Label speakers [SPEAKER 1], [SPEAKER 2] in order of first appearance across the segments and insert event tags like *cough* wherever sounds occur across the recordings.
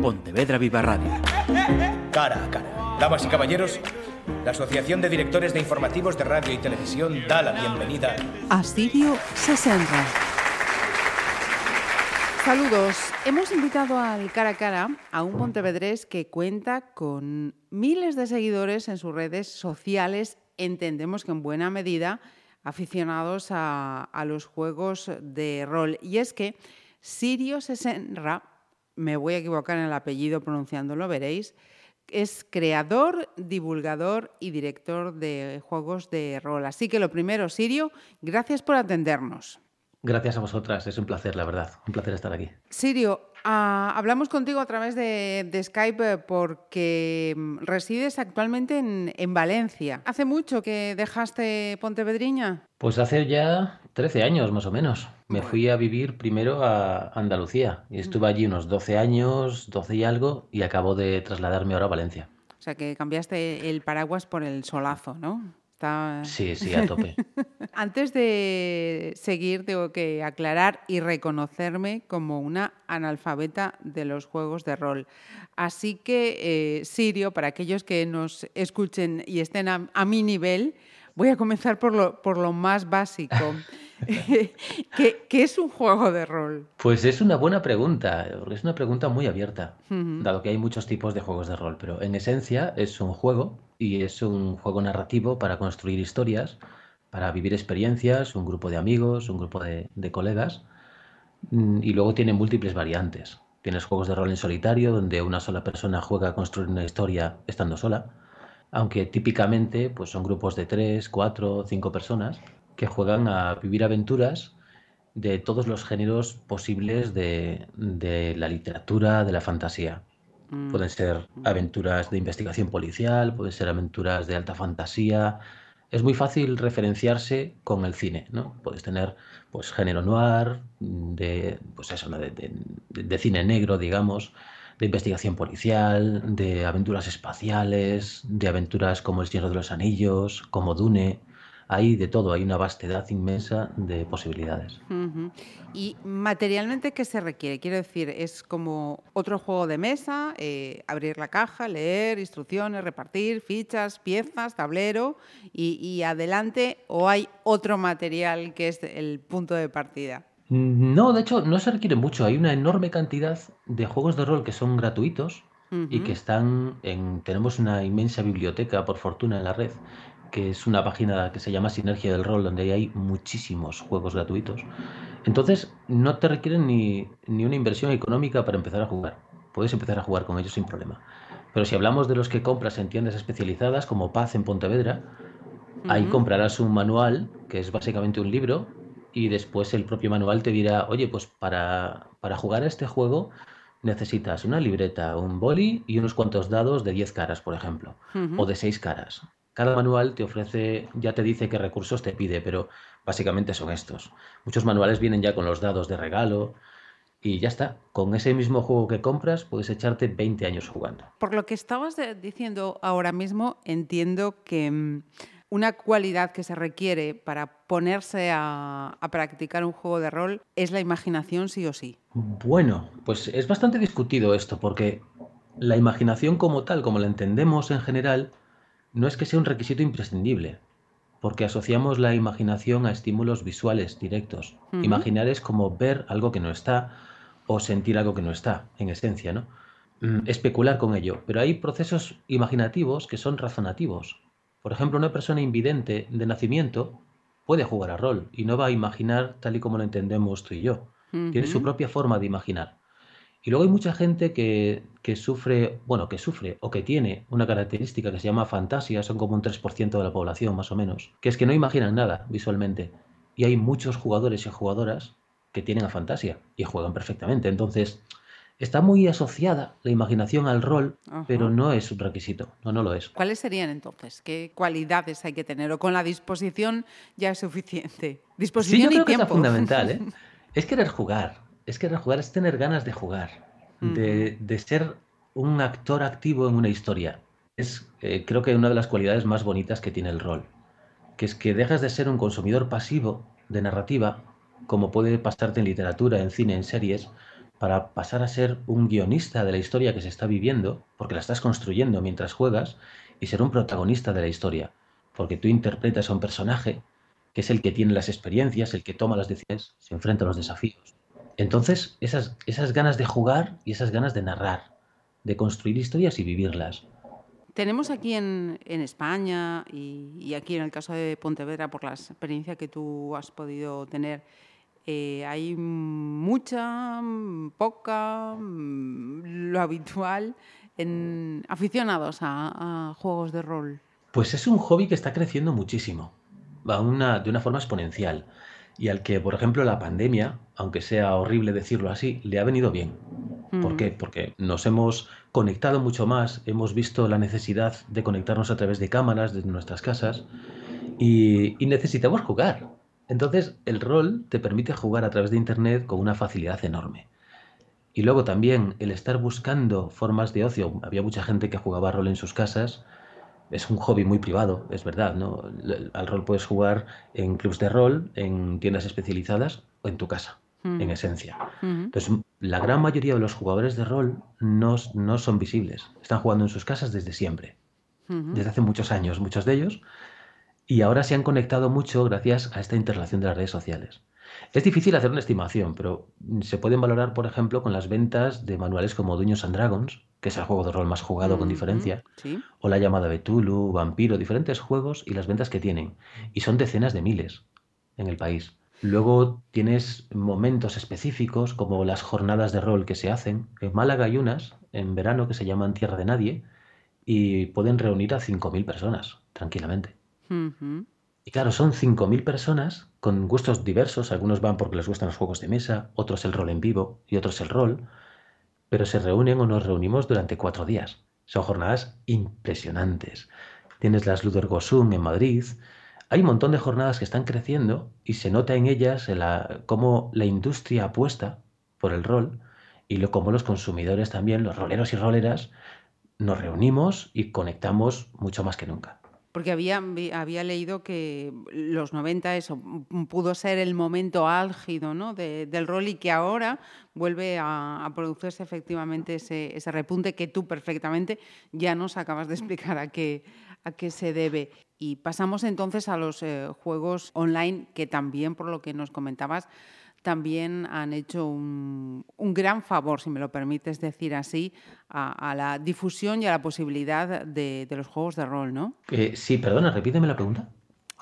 [SPEAKER 1] Pontevedra Viva Radio.
[SPEAKER 2] Cara a cara. Damas y caballeros, la Asociación de Directores de Informativos de Radio y Televisión da la bienvenida
[SPEAKER 3] a Sirio 60. Saludos. Hemos invitado al cara a cara a un pontevedrés que cuenta con miles de seguidores en sus redes sociales, entendemos que en buena medida aficionados a, los juegos de rol. Y es que Sirio Sesenra, me voy a equivocar en el apellido pronunciándolo, veréis, es creador, divulgador y director de juegos de rol. Así que lo primero, Sirio, gracias por atendernos.
[SPEAKER 4] Gracias a vosotras, es un placer, la verdad, un placer estar aquí.
[SPEAKER 3] Sirio, ah, hablamos contigo a través de, Skype porque mm, resides actualmente en, Valencia. ¿Hace mucho que dejaste Pontevedriña?
[SPEAKER 4] Pues hace ya 13 años más o menos. Me fui a vivir primero a Andalucía y estuve allí unos 12 años, 12 y algo, y acabo de trasladarme ahora a Valencia.
[SPEAKER 3] O sea que cambiaste el paraguas por el solazo, ¿no?
[SPEAKER 4] Sí, sí, a tope. *laughs*
[SPEAKER 3] Antes de seguir, tengo que aclarar y reconocerme como una analfabeta de los juegos de rol. Así que, eh, Sirio, para aquellos que nos escuchen y estén a, mi nivel, voy a comenzar por lo, por lo más básico. *laughs* *laughs* ¿Qué, es un juego de rol?
[SPEAKER 4] Pues es una buena pregunta, es una pregunta muy abierta, dado que hay muchos tipos de juegos de rol, pero en esencia es un juego y es un juego narrativo para construir historias, para vivir experiencias, un grupo de amigos, un grupo de, colegas, mm, y luego tiene múltiples variantes. Tienes juegos de rol en solitario, donde una sola persona juega a construir una historia estando sola, aunque típicamente pues son grupos de tres, cuatro, cinco personas que juegan a vivir aventuras de todos los géneros posibles de, la literatura, de la fantasía. Mm. Pueden ser aventuras de investigación policial, pueden ser aventuras de alta fantasía. Es muy fácil referenciarse con el cine, ¿no? Puedes tener pues género noir, de, pues eso, de, cine negro, digamos, de investigación policial, de aventuras espaciales, de aventuras como El Señor de los Anillos, como Dune hay de todo, hay una vastedad inmensa de posibilidades.
[SPEAKER 3] ¿Y materialmente qué se requiere? Quiero decir, ¿es como otro juego de mesa? Eh, abrir la caja, leer, instrucciones, repartir, fichas, piezas, tablero y, adelante, o hay otro material que es el punto de partida?
[SPEAKER 4] No, de hecho, no se requiere mucho. Hay una enorme cantidad de juegos de rol que son gratuitos y que están en. Tenemos una inmensa biblioteca, por fortuna, en la red, que es una página que se llama Sinergia del Rol, donde hay muchísimos juegos gratuitos. Entonces, no te requieren ni, una inversión económica para empezar a jugar. Puedes empezar a jugar con ellos sin problema. Pero si hablamos de los que compras en tiendas especializadas, como Paz en Pontevedra, ahí comprarás un manual, que es básicamente un libro, y después el propio manual te dirá, oye, pues para, para jugar a este juego necesitas una libreta, un boli y unos cuantos dados de 10 caras, por ejemplo, o de 6 caras. Cada manual te ofrece, ya te dice qué recursos te pide, pero básicamente son estos. Muchos manuales vienen ya con los dados de regalo y ya está. Con ese mismo juego que compras puedes echarte 20 años jugando.
[SPEAKER 3] Por lo que estabas diciendo ahora mismo, entiendo que mm, una cualidad que se requiere para ponerse a, a, practicar un juego de rol es la imaginación sí o sí.
[SPEAKER 4] Bueno, pues es bastante discutido esto, porque la imaginación como tal, como la entendemos en general, no es que sea un requisito imprescindible, porque asociamos la imaginación a estímulos visuales directos. Imaginar es como ver algo que no está o sentir algo que no está, en esencia, ¿no? Mm, especular con ello, pero hay procesos imaginativos que son razonativos. Por ejemplo, una persona invidente de nacimiento puede jugar a rol y no va a imaginar tal y como lo entendemos tú y yo. Tiene su propia forma de imaginar. Y luego hay mucha gente que, sufre, bueno, que sufre o que tiene una característica que se llama fantasía, son como un 3% de la población más o menos, que es que no imaginan nada visualmente. Y hay muchos jugadores y jugadoras que tienen a fantasía y juegan perfectamente. Entonces, está muy asociada la imaginación al rol, pero no es un requisito, no, no lo es.
[SPEAKER 3] ¿Cuáles serían entonces? ¿Qué cualidades hay que tener? ¿O con la disposición ya es suficiente? Disposición
[SPEAKER 4] sí, yo creo
[SPEAKER 3] que
[SPEAKER 4] es fundamental, ¿eh? *laughs* Es querer jugar es que jugar es tener ganas de jugar, de, ser un actor activo en una historia. Es eh, creo que una de las cualidades más bonitas que tiene el rol, que es que dejas de ser un consumidor pasivo de narrativa, como puede pasarte en literatura, en cine, en series, para pasar a ser un guionista de la historia que se está viviendo, porque la estás construyendo mientras juegas, y ser un protagonista de la historia, porque tú interpretas a un personaje que es el que tiene las experiencias, el que toma las decisiones, se enfrenta a los desafíos. Entonces, esas, esas ganas de jugar y esas ganas de narrar, de construir historias y vivirlas.
[SPEAKER 3] Tenemos aquí en, España y, aquí en el caso de Pontevedra, por la experiencia que tú has podido tener, eh, hay mucha, poca, lo habitual en aficionados a, juegos de rol.
[SPEAKER 4] Pues es un hobby que está creciendo muchísimo, va una, de una forma exponencial y al que, por ejemplo, la pandemia, aunque sea horrible decirlo así, le ha venido bien. ¿Por qué? Porque nos hemos conectado mucho más, hemos visto la necesidad de conectarnos a través de cámaras desde nuestras casas y, necesitamos jugar. Entonces, el rol te permite jugar a través de Internet con una facilidad enorme. Y luego también el estar buscando formas de ocio. Había mucha gente que jugaba rol en sus casas. Es un hobby muy privado, es verdad, ¿no? Al rol puedes jugar en clubs de rol, en tiendas especializadas o en tu casa en esencia. Entonces, la gran mayoría de los jugadores de rol no, no, son visibles. Están jugando en sus casas desde siempre. Desde hace muchos años, muchos de ellos. Y ahora se han conectado mucho gracias a esta interrelación de las redes sociales. Es difícil hacer una estimación, pero se pueden valorar, por ejemplo, con las ventas de manuales como Dungeons and Dragons, que es el juego de rol más jugado con diferencia, o la llamada Betulu, Vampiro, diferentes juegos y las ventas que tienen. Y son decenas de miles en el país. Luego tienes momentos específicos como las jornadas de rol que se hacen. En Málaga hay unas en verano que se llaman Tierra de Nadie y pueden reunir a 5.000 personas tranquilamente. Y claro, son 5.000 personas con gustos diversos. Algunos van porque les gustan los juegos de mesa, otros el rol en vivo y otros el rol. Pero se reúnen o nos reunimos durante cuatro días. Son jornadas impresionantes. Tienes las Ludergosum en Madrid, hay un montón de jornadas que están creciendo y se nota en ellas cómo la industria apuesta por el rol y lo, cómo los consumidores también, los roleros y roleras, nos reunimos y conectamos mucho más que nunca.
[SPEAKER 3] Porque había, había leído que los 90 eso pudo ser el momento álgido ¿no? del rol y que ahora vuelve a, producirse efectivamente ese, ese, repunte que tú perfectamente ya nos acabas de explicar a qué, a qué se debe. Y pasamos entonces a los eh, juegos online que también, por lo que nos comentabas, también han hecho un, gran favor, si me lo permites decir así, a, la difusión y a la posibilidad de, los juegos de rol, ¿no?
[SPEAKER 4] Eh, sí, perdona, repíteme la pregunta.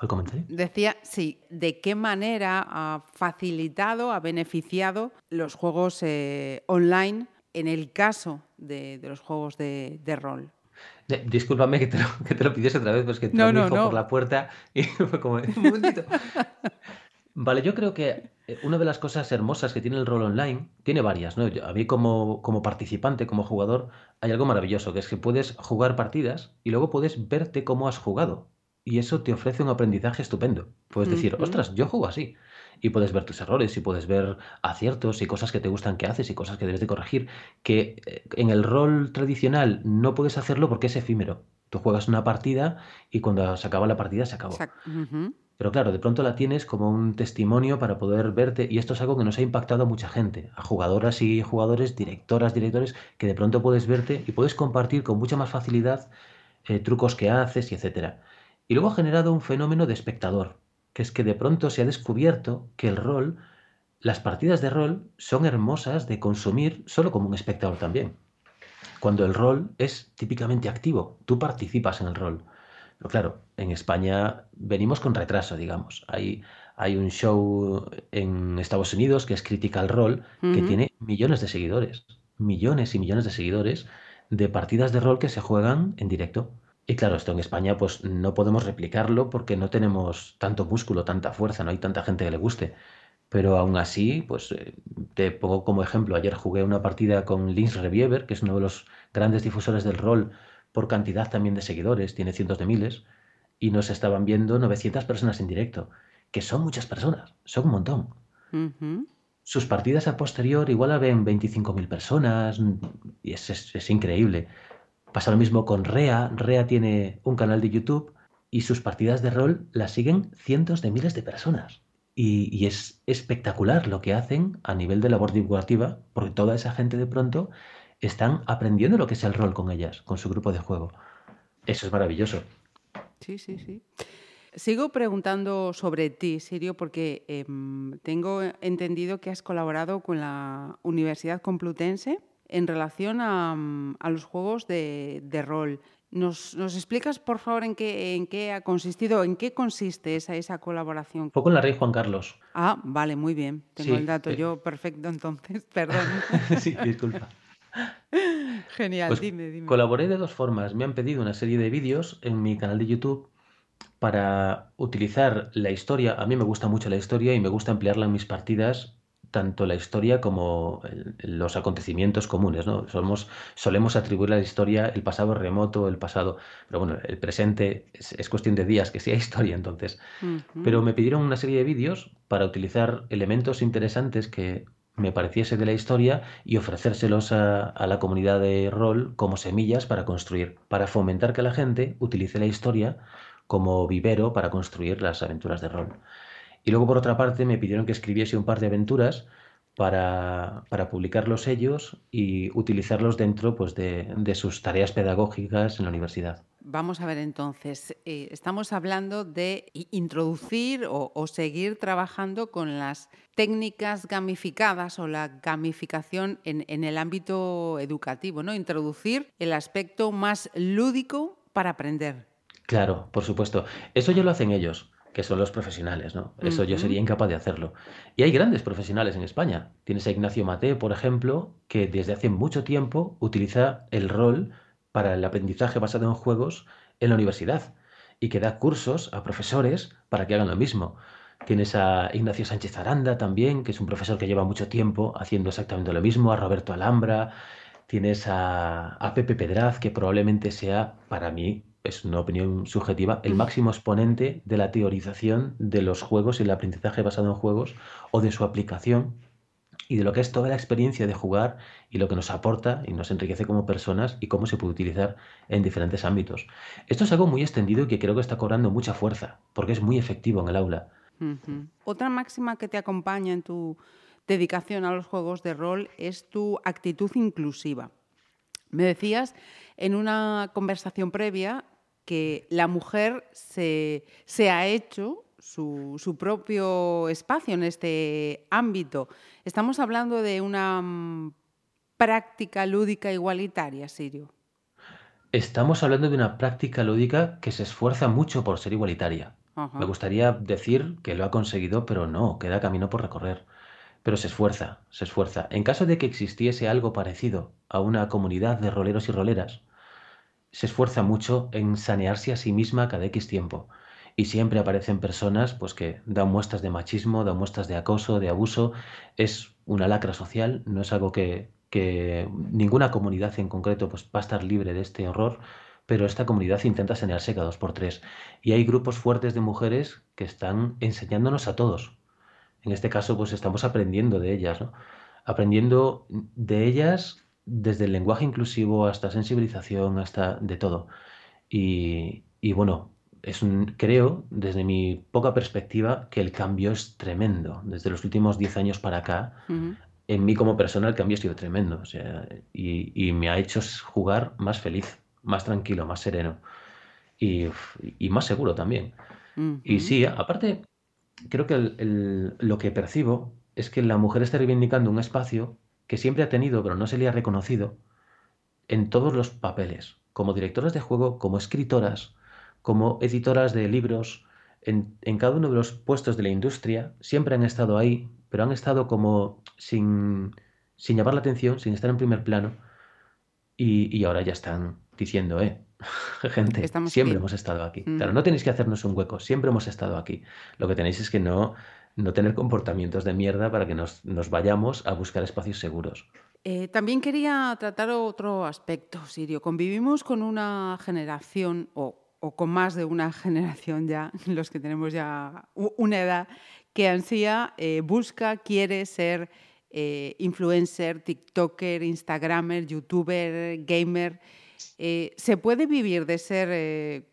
[SPEAKER 4] El comentario.
[SPEAKER 3] Decía, sí, ¿de qué manera ha facilitado, ha beneficiado los juegos eh, online en el caso de, los juegos de rol?
[SPEAKER 4] Discúlpame que te, lo, que te lo pidiese otra vez, pues que entró no, por la puerta y *laughs* fue como un momentito. *laughs* Vale, yo creo que eh, una de las cosas hermosas que tiene el rol online, tiene varias, ¿no? a mí como, como participante, como jugador, hay algo maravilloso, que es que puedes jugar partidas y luego puedes verte cómo has jugado. Y eso te ofrece un aprendizaje estupendo. Puedes decir, ostras, yo juego así y puedes ver tus errores y puedes ver aciertos y cosas que te gustan que haces y cosas que debes de corregir, que eh, en el rol tradicional no puedes hacerlo porque es efímero. Tú juegas una partida y cuando se acaba la partida se acabó. Pero claro, de pronto la tienes como un testimonio para poder verte y esto es algo que nos ha impactado a mucha gente, a jugadoras y jugadores, directoras, directores, que de pronto puedes verte y puedes compartir con mucha más facilidad eh, trucos que haces y etcétera. Y luego ha generado un fenómeno de espectador que es que de pronto se ha descubierto que el rol, las partidas de rol son hermosas de consumir solo como un espectador también. Cuando el rol es típicamente activo, tú participas en el rol. Pero claro, en España venimos con retraso, digamos. Hay, hay un show en Estados Unidos que es Critical Role, que tiene millones de seguidores, millones y millones de seguidores de partidas de rol que se juegan en directo. Y claro, esto en España pues no podemos replicarlo porque no tenemos tanto músculo, tanta fuerza, no hay tanta gente que le guste. Pero aún así, pues eh, te pongo como ejemplo, ayer jugué una partida con Lins Reviever, que es uno de los grandes difusores del rol por cantidad también de seguidores, tiene cientos de miles, y nos estaban viendo 900 personas en directo, que son muchas personas, son un montón. Sus partidas a posterior igual la ven 25.000 personas, y es, es increíble. Pasa lo mismo con Rea. Rea tiene un canal de YouTube y sus partidas de rol las siguen cientos de miles de personas. Y, es espectacular lo que hacen a nivel de labor divulgativa, porque toda esa gente de pronto están aprendiendo lo que es el rol con ellas, con su grupo de juego. Eso es maravilloso.
[SPEAKER 3] Sí, sí, sí. Sigo preguntando sobre ti, Sirio, porque em, tengo entendido que has colaborado con la Universidad Complutense en relación a, mm, los juegos de, rol. ¿Nos, explicas, por favor, en qué, en qué ha consistido, en qué consiste esa, esa colaboración?
[SPEAKER 4] Fue con la Rey Juan Carlos.
[SPEAKER 3] Ah, vale, muy bien. Tengo el dato eh. yo perfecto entonces, *laughs* perdón.
[SPEAKER 4] sí, disculpa.
[SPEAKER 3] Genial,
[SPEAKER 4] pues
[SPEAKER 3] dime, dime.
[SPEAKER 4] Colaboré de dos formas. Me han pedido una serie de vídeos en mi canal de YouTube para utilizar la historia. A mí me gusta mucho la historia y me gusta emplearla en mis partidas, tanto la historia como los acontecimientos comunes. ¿no? Somos, solemos atribuir a la historia el pasado remoto, el pasado, pero bueno, el presente es, cuestión de días que sea *laughs* historia entonces. Pero me pidieron una serie de vídeos para utilizar elementos interesantes que me pareciese de la historia y ofrecérselos a, la comunidad de rol como semillas para construir, para fomentar que la gente utilice la historia como vivero para construir las aventuras de rol. Y luego, por otra parte, me pidieron que escribiese un par de aventuras para, publicarlos ellos y utilizarlos dentro pues, de, sus tareas pedagógicas en la universidad.
[SPEAKER 3] Vamos a ver entonces, eh, estamos hablando de introducir o, seguir trabajando con las técnicas gamificadas o la gamificación en, en, el ámbito educativo, ¿no? Introducir el aspecto más lúdico para aprender.
[SPEAKER 4] Claro, por supuesto. Eso ya lo hacen ellos que son los profesionales, ¿no? Eso yo sería incapaz de hacerlo. Y hay grandes profesionales en España. Tienes a Ignacio Mate, por ejemplo, que desde hace mucho tiempo utiliza el rol para el aprendizaje basado en juegos en la universidad y que da cursos a profesores para que hagan lo mismo. Tienes a Ignacio Sánchez Aranda también, que es un profesor que lleva mucho tiempo haciendo exactamente lo mismo, a Roberto Alhambra, tienes a, a Pepe Pedraz, que probablemente sea, para mí, es una opinión subjetiva, el máximo exponente de la teorización de los juegos y el aprendizaje basado en juegos o de su aplicación y de lo que es toda la experiencia de jugar y lo que nos aporta y nos enriquece como personas y cómo se puede utilizar en diferentes ámbitos. Esto es algo muy extendido y que creo que está cobrando mucha fuerza, porque es muy efectivo en el aula.
[SPEAKER 3] Otra máxima que te acompaña en tu dedicación a los juegos de rol es tu actitud inclusiva. Me decías en una conversación previa que la mujer se, ha hecho su, propio espacio en este ámbito. Estamos hablando de una mm, práctica lúdica igualitaria, Sirio.
[SPEAKER 4] Estamos hablando de una práctica lúdica que se esfuerza mucho por ser igualitaria. Me gustaría decir que lo ha conseguido, pero no, queda camino por recorrer. Pero se esfuerza, se esfuerza. En caso de que existiese algo parecido a una comunidad de roleros y roleras, se esfuerza mucho en sanearse a sí misma cada X tiempo. Y siempre aparecen personas pues, que dan muestras de machismo, dan muestras de acoso, de abuso. Es una lacra social, no es algo que, ninguna comunidad en concreto pues, va a estar libre de este horror, pero esta comunidad intenta sanearse cada dos por tres. Y hay grupos fuertes de mujeres que están enseñándonos a todos. En este caso, pues estamos aprendiendo de ellas, ¿no? Aprendiendo de ellas desde el lenguaje inclusivo hasta sensibilización, hasta de todo. Y, bueno, es un, creo, desde mi poca perspectiva, que el cambio es tremendo. Desde los últimos 10 años para acá, en mí como persona el cambio ha sido tremendo. O sea, y, me ha hecho jugar más feliz, más tranquilo, más sereno y, más seguro también. Y sí, aparte, creo que lo que percibo es que la mujer está reivindicando un espacio que siempre ha tenido, pero no se le ha reconocido, en todos los papeles, como directoras de juego, como escritoras, como editoras de libros, en, cada uno de los puestos de la industria, siempre han estado ahí, pero han estado como sin, sin llamar la atención, sin estar en primer plano, y, ahora ya están diciendo, eh, *laughs* gente, siempre hemos estado aquí. Mm. Claro, no tenéis que hacernos un hueco, siempre hemos estado aquí. Lo que tenéis es que no, no tener comportamientos de mierda para que nos, vayamos a buscar espacios seguros.
[SPEAKER 3] Eh, también quería tratar otro aspecto, Sirio. Convivimos con una generación, o, con más de una *laughs* generación ya, los que tenemos ya una edad, que ansía, eh, busca, quiere ser eh, influencer, TikToker, Instagramer, YouTuber, gamer. ¿Se puede vivir de ser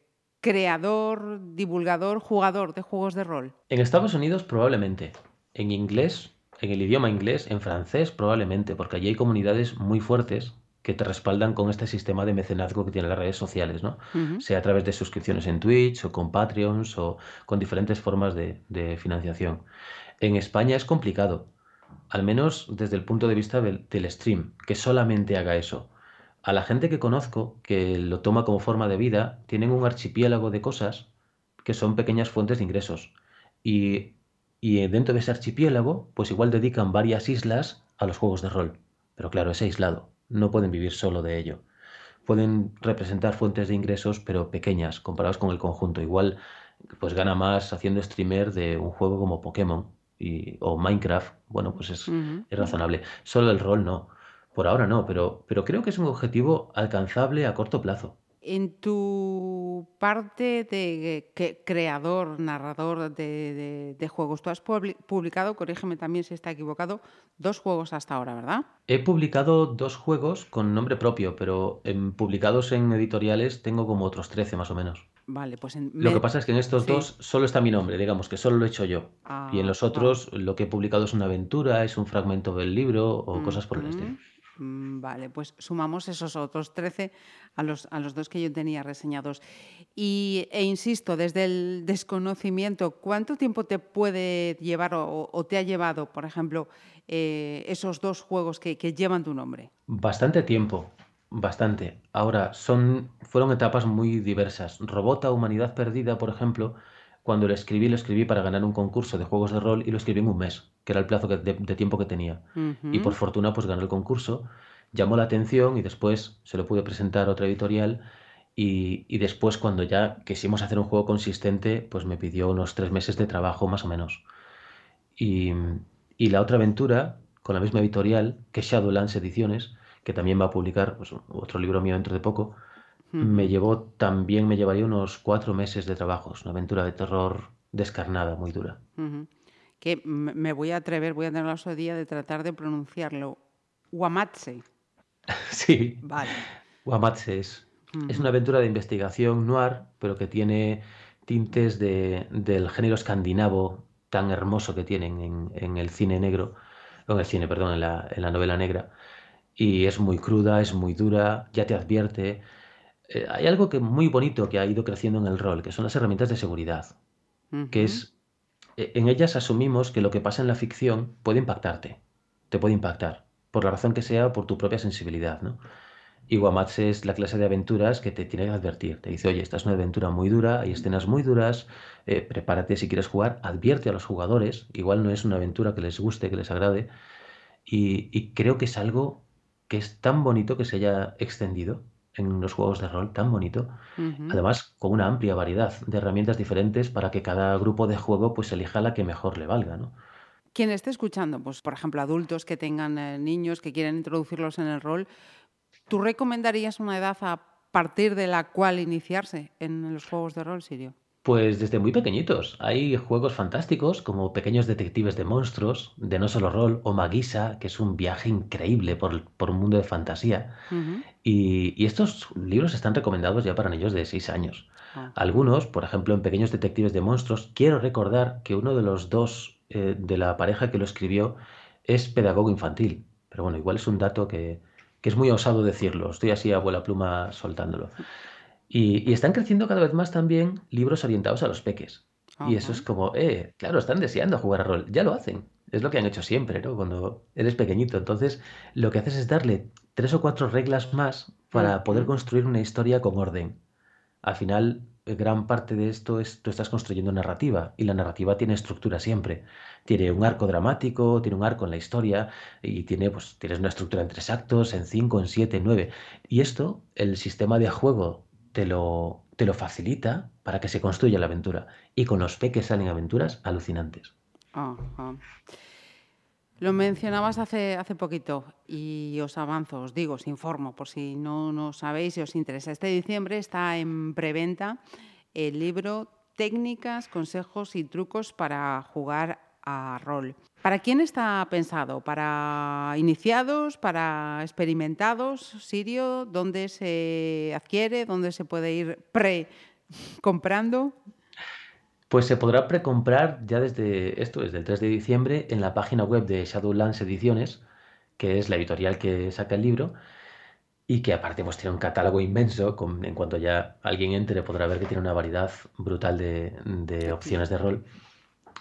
[SPEAKER 3] creador, divulgador, jugador de juegos de rol?
[SPEAKER 4] En Estados Unidos probablemente. En inglés, en el idioma inglés, en francés probablemente, porque allí hay comunidades muy fuertes que te respaldan con este sistema de mecenazgo que tienen las redes sociales, ¿no? Sea a través de suscripciones en Twitch o con Patreons o con diferentes formas de, financiación. En España es complicado, al menos desde el punto de vista del, stream, que solamente haga eso. A la gente que conozco, que lo toma como forma de vida, tienen un archipiélago de cosas que son pequeñas fuentes de ingresos. Y, y dentro de ese archipiélago, pues igual dedican varias islas a los juegos de rol. Pero claro, es aislado no pueden vivir solo de ello. Pueden representar fuentes de ingresos, pero pequeñas, comparadas con el conjunto. Igual, pues gana más haciendo streamer de un juego como Pokémon y, o Minecraft. Bueno, pues es, es razonable. Solo el rol no. Por ahora no, pero, pero creo que es un objetivo alcanzable a corto plazo.
[SPEAKER 3] En tu parte de creador, narrador de, juegos, tú has publicado, corrígeme también si está equivocado, dos juegos hasta ahora, ¿verdad?
[SPEAKER 4] He publicado dos juegos con nombre propio, pero en, publicados en editoriales tengo como otros 13 más o menos.
[SPEAKER 3] Vale, pues
[SPEAKER 4] Lo que pasa es que en estos dos solo está mi nombre, digamos que solo lo he hecho yo. y en ah, los otros lo que he publicado es una aventura, es un fragmento del libro o cosas por el estilo.
[SPEAKER 3] Mm, vale, pues sumamos esos otros 13 a los, a los dos que yo tenía reseñados. Y, e insisto, desde el desconocimiento, ¿cuánto tiempo te puede llevar o, te ha llevado, por ejemplo, eh, esos dos juegos que, llevan tu nombre?
[SPEAKER 4] Bastante tiempo, bastante. Ahora, son, fueron etapas muy diversas. Robota, Humanidad Perdida, por ejemplo, cuando lo escribí, lo escribí para ganar un concurso de juegos de rol y lo escribí en un mes, que era el plazo de, tiempo que tenía. Y por fortuna, pues gané el concurso, llamó la atención y después se lo pude presentar a otra editorial. Y, después, cuando ya quisimos hacer un juego consistente, pues me pidió unos tres meses de trabajo más o menos. Y, la otra aventura, con la misma editorial, que es Shadowlands Ediciones, que también va a publicar pues, otro libro mío dentro de poco, me llevó, también me llevaría unos cuatro meses de trabajo. Es una aventura de terror descarnada, muy dura.
[SPEAKER 3] Que me voy a atrever, voy a tener la osadía de tratar de pronunciarlo. Guamatse. *laughs*
[SPEAKER 4] sí. Vale. Guamatse es. Es una aventura de investigación noir, pero que tiene tintes de, del género escandinavo tan hermoso que tienen en, el cine negro, en el cine, perdón, en la, en la novela negra. Y es muy cruda, es muy dura, ya te advierte, eh, hay algo que muy bonito que ha ido creciendo en el rol, que son las herramientas de seguridad, que es, e, en ellas asumimos que lo que pasa en la ficción puede impactarte, te puede impactar, por la razón que sea, por tu propia sensibilidad, ¿no? Y es la clase de aventuras que te tiene que advertir. Te dice, oye, esta es una aventura muy dura, hay escenas muy duras, eh, prepárate si quieres jugar, advierte a los jugadores, igual no es una aventura que les guste, que les agrade, y creo que es algo que es tan bonito que se haya extendido en los juegos de rol tan bonito. Además, con una amplia variedad de herramientas diferentes para que cada grupo de juego pues elija la que mejor le valga, ¿no?
[SPEAKER 3] Quien esté escuchando, pues por ejemplo, adultos que tengan eh, niños que quieren introducirlos en el rol, ¿tú recomendarías una edad a partir de la cual iniciarse en los juegos de rol, Sirio?
[SPEAKER 4] Pues desde muy pequeñitos. Hay juegos fantásticos como Pequeños Detectives de Monstruos, de No Solo Rol, o Magisa, que es un viaje increíble por, un mundo de fantasía. y, estos libros están recomendados ya para niños de 6 años. Ah. Algunos, por ejemplo, en Pequeños Detectives de Monstruos, quiero recordar que uno de los dos eh, de la pareja que lo escribió es pedagogo infantil. Pero bueno, igual es un dato que, que es muy osado decirlo. Estoy así a vuela pluma soltándolo. Y, están creciendo cada vez más también libros orientados a los peques. Y eso es como, eh, claro, están deseando jugar a rol. Ya lo hacen. Es lo que han hecho siempre, ¿no? Cuando eres pequeñito. Entonces, lo que haces es darle tres o cuatro reglas más para poder construir una historia con orden. Al final, gran parte de esto es tú estás construyendo narrativa y la narrativa tiene estructura siempre. Tiene un arco dramático, tiene un arco en la historia y tiene pues tienes una estructura en tres actos, en cinco, en siete, en nueve. Y esto, el sistema de juego te lo, te lo facilita para que se construya la aventura. Y con los peques salen aventuras alucinantes.
[SPEAKER 3] Lo mencionabas hace, hace poquito y os avanzo, os digo, os informo, por si no, no sabéis y os interesa. Este diciembre está en preventa el libro Técnicas, consejos y trucos para jugar a rol. ¿Para quién está pensado? ¿Para iniciados? ¿Para experimentados? ¿Sirio? ¿Dónde se adquiere? ¿Dónde se puede ir pre ¿Comprando?
[SPEAKER 4] Pues se podrá precomprar ya desde esto, desde el 3 de diciembre, en la página web de Shadowlands Ediciones, que es la editorial que saca el libro, y que aparte pues tiene un catálogo inmenso, en cuanto ya alguien entre podrá ver que tiene una variedad brutal de, opciones de rol.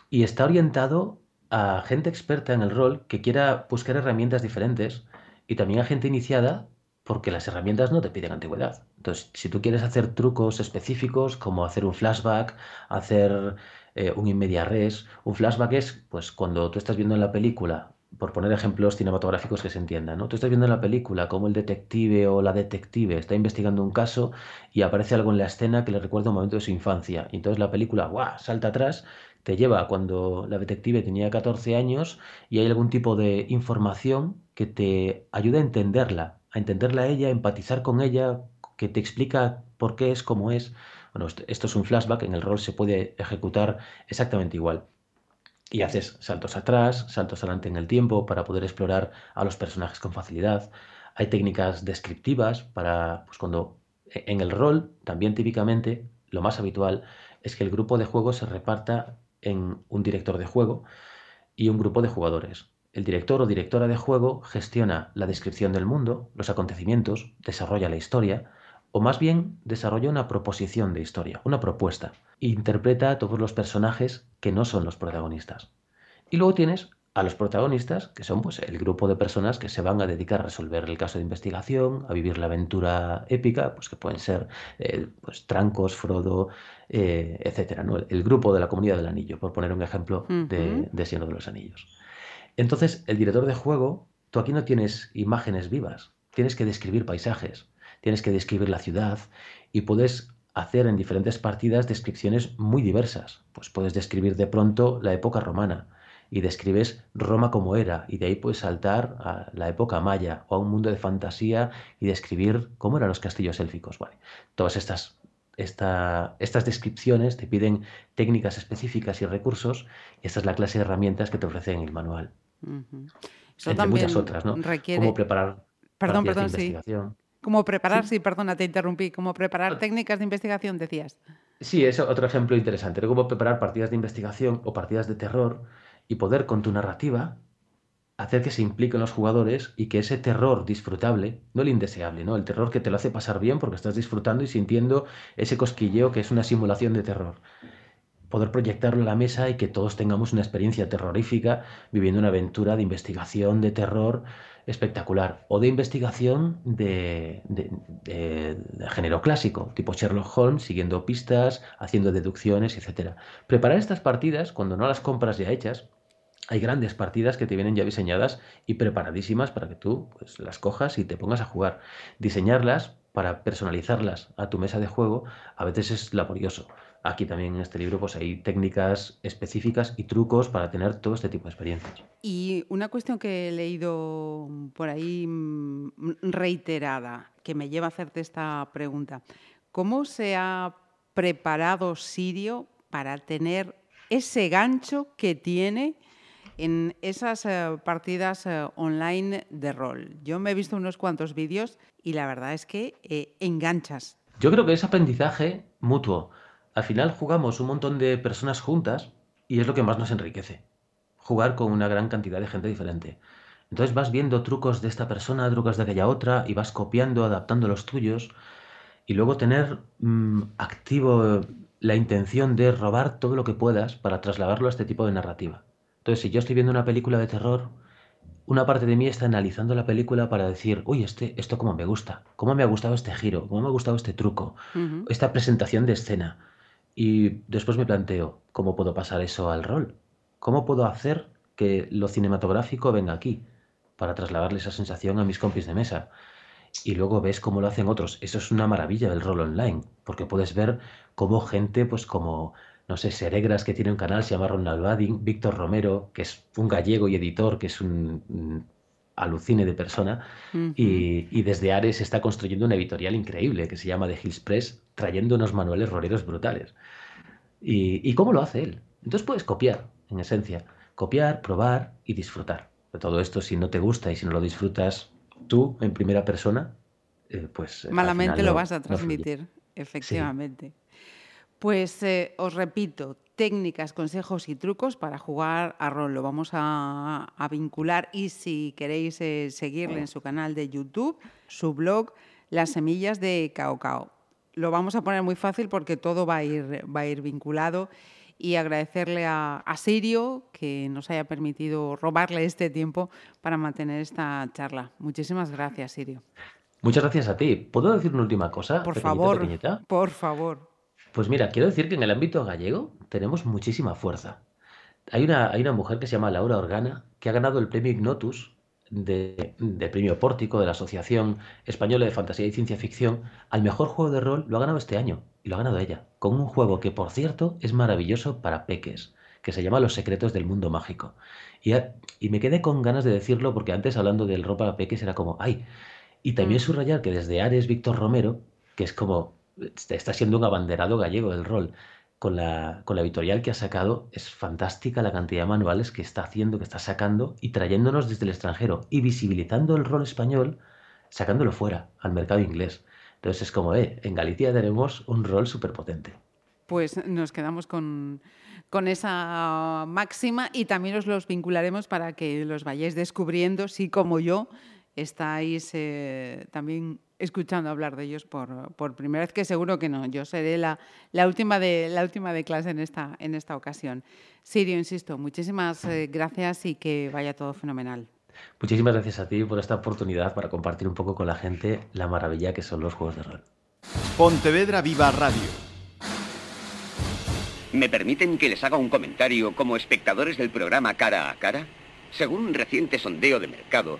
[SPEAKER 4] Y está orientado a gente experta en el rol que quiera buscar herramientas diferentes y también a gente iniciada porque las herramientas no te piden antigüedad. Entonces, si tú quieres hacer trucos específicos como hacer un flashback, hacer eh, un in media res, un flashback es pues cuando tú estás viendo en la película por poner ejemplos cinematográficos que se entiendan, ¿no? Tú estás viendo en la película cómo el detective o la detective está investigando un caso y aparece algo en la escena que le recuerda un momento de su infancia. Y entonces la película, ¡guau!, salta atrás, te lleva cuando la detective tenía 14 años y hay algún tipo de información que te ayuda a entenderla, a entenderla a ella, a empatizar con ella, que te explica por qué es como es. Bueno, esto es un flashback, en el rol se puede ejecutar exactamente igual y haces saltos atrás, saltos adelante en el tiempo para poder explorar a los personajes con facilidad. Hay técnicas descriptivas para, pues cuando e, en el rol, también típicamente, lo más habitual es que el grupo de juego se reparta en un director de juego y un grupo de jugadores. El director o directora de juego gestiona la descripción del mundo, los acontecimientos, desarrolla la historia, o más bien desarrolla una proposición de historia, una propuesta. Interpreta a todos los personajes que no son los protagonistas. Y luego tienes a los protagonistas, que son pues, el grupo de personas que se van a dedicar a resolver el caso de investigación, a vivir la aventura épica, pues que pueden ser eh, pues, Trancos, Frodo, eh, etcétera, ¿no? El grupo de la comunidad del anillo, por poner un ejemplo de, de Siendo de los Anillos. Entonces, el director de juego, tú aquí no tienes imágenes vivas, tienes que describir paisajes, tienes que describir la ciudad y puedes hacer en diferentes partidas descripciones muy diversas. Pues puedes describir de pronto la época romana y describes Roma como era y de ahí puedes saltar a la época maya o a un mundo de fantasía y describir cómo eran los castillos élficos. Vale. Todas estas, estas descripciones te piden técnicas específicas y recursos y esta es la clase de herramientas que te ofrece en el manual. Entre muchas otras, ¿no?
[SPEAKER 3] Requiere...
[SPEAKER 4] Cómo preparar
[SPEAKER 3] perdón, perdón, de investigación. Como preparar, sí. perdona, te interrumpí, como preparar técnicas de investigación, decías.
[SPEAKER 4] Sí, es otro ejemplo interesante, cómo preparar partidas de investigación o partidas de terror y poder con tu narrativa hacer que se impliquen los jugadores y que ese terror disfrutable, no el indeseable, ¿no? El terror que te lo hace pasar bien porque estás disfrutando y sintiendo ese cosquilleo que es una simulación de terror. Poder proyectarlo en la mesa y que todos tengamos una experiencia terrorífica viviendo una aventura de investigación, de terror, espectacular o de investigación de, género clásico, tipo Sherlock Holmes, siguiendo pistas, haciendo deducciones, etc. Preparar estas partidas, cuando no las compras ya hechas, hay grandes partidas que te vienen ya diseñadas y preparadísimas para que tú pues, las cojas y te pongas a jugar. Diseñarlas para personalizarlas a tu mesa de juego a veces es laborioso. Aquí también en este libro pues hay técnicas específicas y trucos para tener todo este tipo de experiencias.
[SPEAKER 3] Y una cuestión que he leído por ahí mm, reiterada, que me lleva a hacerte esta pregunta. ¿Cómo se ha preparado Sirio para tener ese gancho que tiene en esas eh, partidas eh, online de rol? Yo me he visto unos cuantos vídeos y la verdad es que eh, enganchas.
[SPEAKER 4] Yo creo que es aprendizaje mutuo al final jugamos un montón de personas juntas y es lo que más nos enriquece. Jugar con una gran cantidad de gente diferente. Entonces vas viendo trucos de esta persona, trucos de aquella otra y vas copiando, adaptando los tuyos y luego tener mm, activo la intención de robar todo lo que puedas para trasladarlo a este tipo de narrativa. Entonces, si yo estoy viendo una película de terror, una parte de mí está analizando la película para decir, uy, este, esto cómo me gusta, cómo me ha gustado este giro, cómo me ha gustado este truco, esta presentación de escena. Y después me planteo, ¿cómo puedo pasar eso al rol? ¿Cómo puedo hacer que lo cinematográfico venga aquí para trasladarle esa sensación a mis compis de mesa? Y luego ves cómo lo hacen otros. Eso es una maravilla del rol online, porque puedes ver cómo gente, pues como, no sé, Seregras, que tiene un canal, se llama Ronald Badin, Víctor Romero, que es un gallego y editor, que es un alucine de persona, y, y, desde Ares está construyendo una editorial increíble que se llama The Hills Press, trayendo unos manuales roleros brutales. ¿Y, cómo lo hace él? Entonces puedes copiar, en esencia. Copiar, probar y disfrutar. De todo esto, si no te gusta y si no lo disfrutas tú en primera persona, eh, pues...
[SPEAKER 3] Malamente lo vas a transmitir. efectivamente. Pues eh, os repito, técnicas, consejos y trucos para jugar a rol. Lo vamos a, vincular y si queréis eh, seguirle en su canal de YouTube, su blog, Las Semillas de Cao Cao. Lo vamos a poner muy fácil porque todo va a ir, va a ir vinculado y agradecerle a, Sirio que nos haya permitido robarle este tiempo para mantener esta charla. Muchísimas gracias, Sirio.
[SPEAKER 4] Muchas gracias a ti. ¿Puedo decir una última cosa?
[SPEAKER 3] Por favor, por favor.
[SPEAKER 4] Pues mira, quiero decir que en el ámbito gallego tenemos muchísima fuerza. Hay una, hay una mujer que se llama Laura Organa que ha ganado el premio Ignotus de, premio Pórtico de la Asociación Española de Fantasía y Ciencia Ficción al mejor juego de rol. Lo ha ganado este año y lo ha ganado ella, con un juego que, por cierto, es maravilloso para peques, que se llama Los Secretos del Mundo Mágico. Y, y me quedé con ganas de decirlo porque antes hablando del ropa peques era como, ay. Y también mm. subrayar que desde Ares Víctor Romero, que es como está siendo un abanderado gallego del rol. Con la, con la editorial que ha sacado, es fantástica la cantidad de manuales que está haciendo, que está sacando y trayéndonos desde el extranjero y visibilizando el rol español, sacándolo fuera, al mercado inglés. Entonces es como, eh, en Galicia tenemos un rol súper potente.
[SPEAKER 3] Pues nos quedamos con, con esa máxima y también os los vincularemos para que los vayáis descubriendo, si como yo estáis eh, también escuchando hablar de ellos por, por, primera vez, que seguro que no. Yo seré la, la, última, de, la última de clase en esta, en esta ocasión. Sirio, insisto, muchísimas eh, gracias y que vaya todo fenomenal.
[SPEAKER 4] Muchísimas gracias a ti por esta oportunidad para compartir un poco con la gente la maravilla que son los juegos de rol.
[SPEAKER 1] Pontevedra Viva Radio.
[SPEAKER 5] ¿Me permiten que les haga un comentario como espectadores del programa Cara a Cara? Según un reciente sondeo de mercado,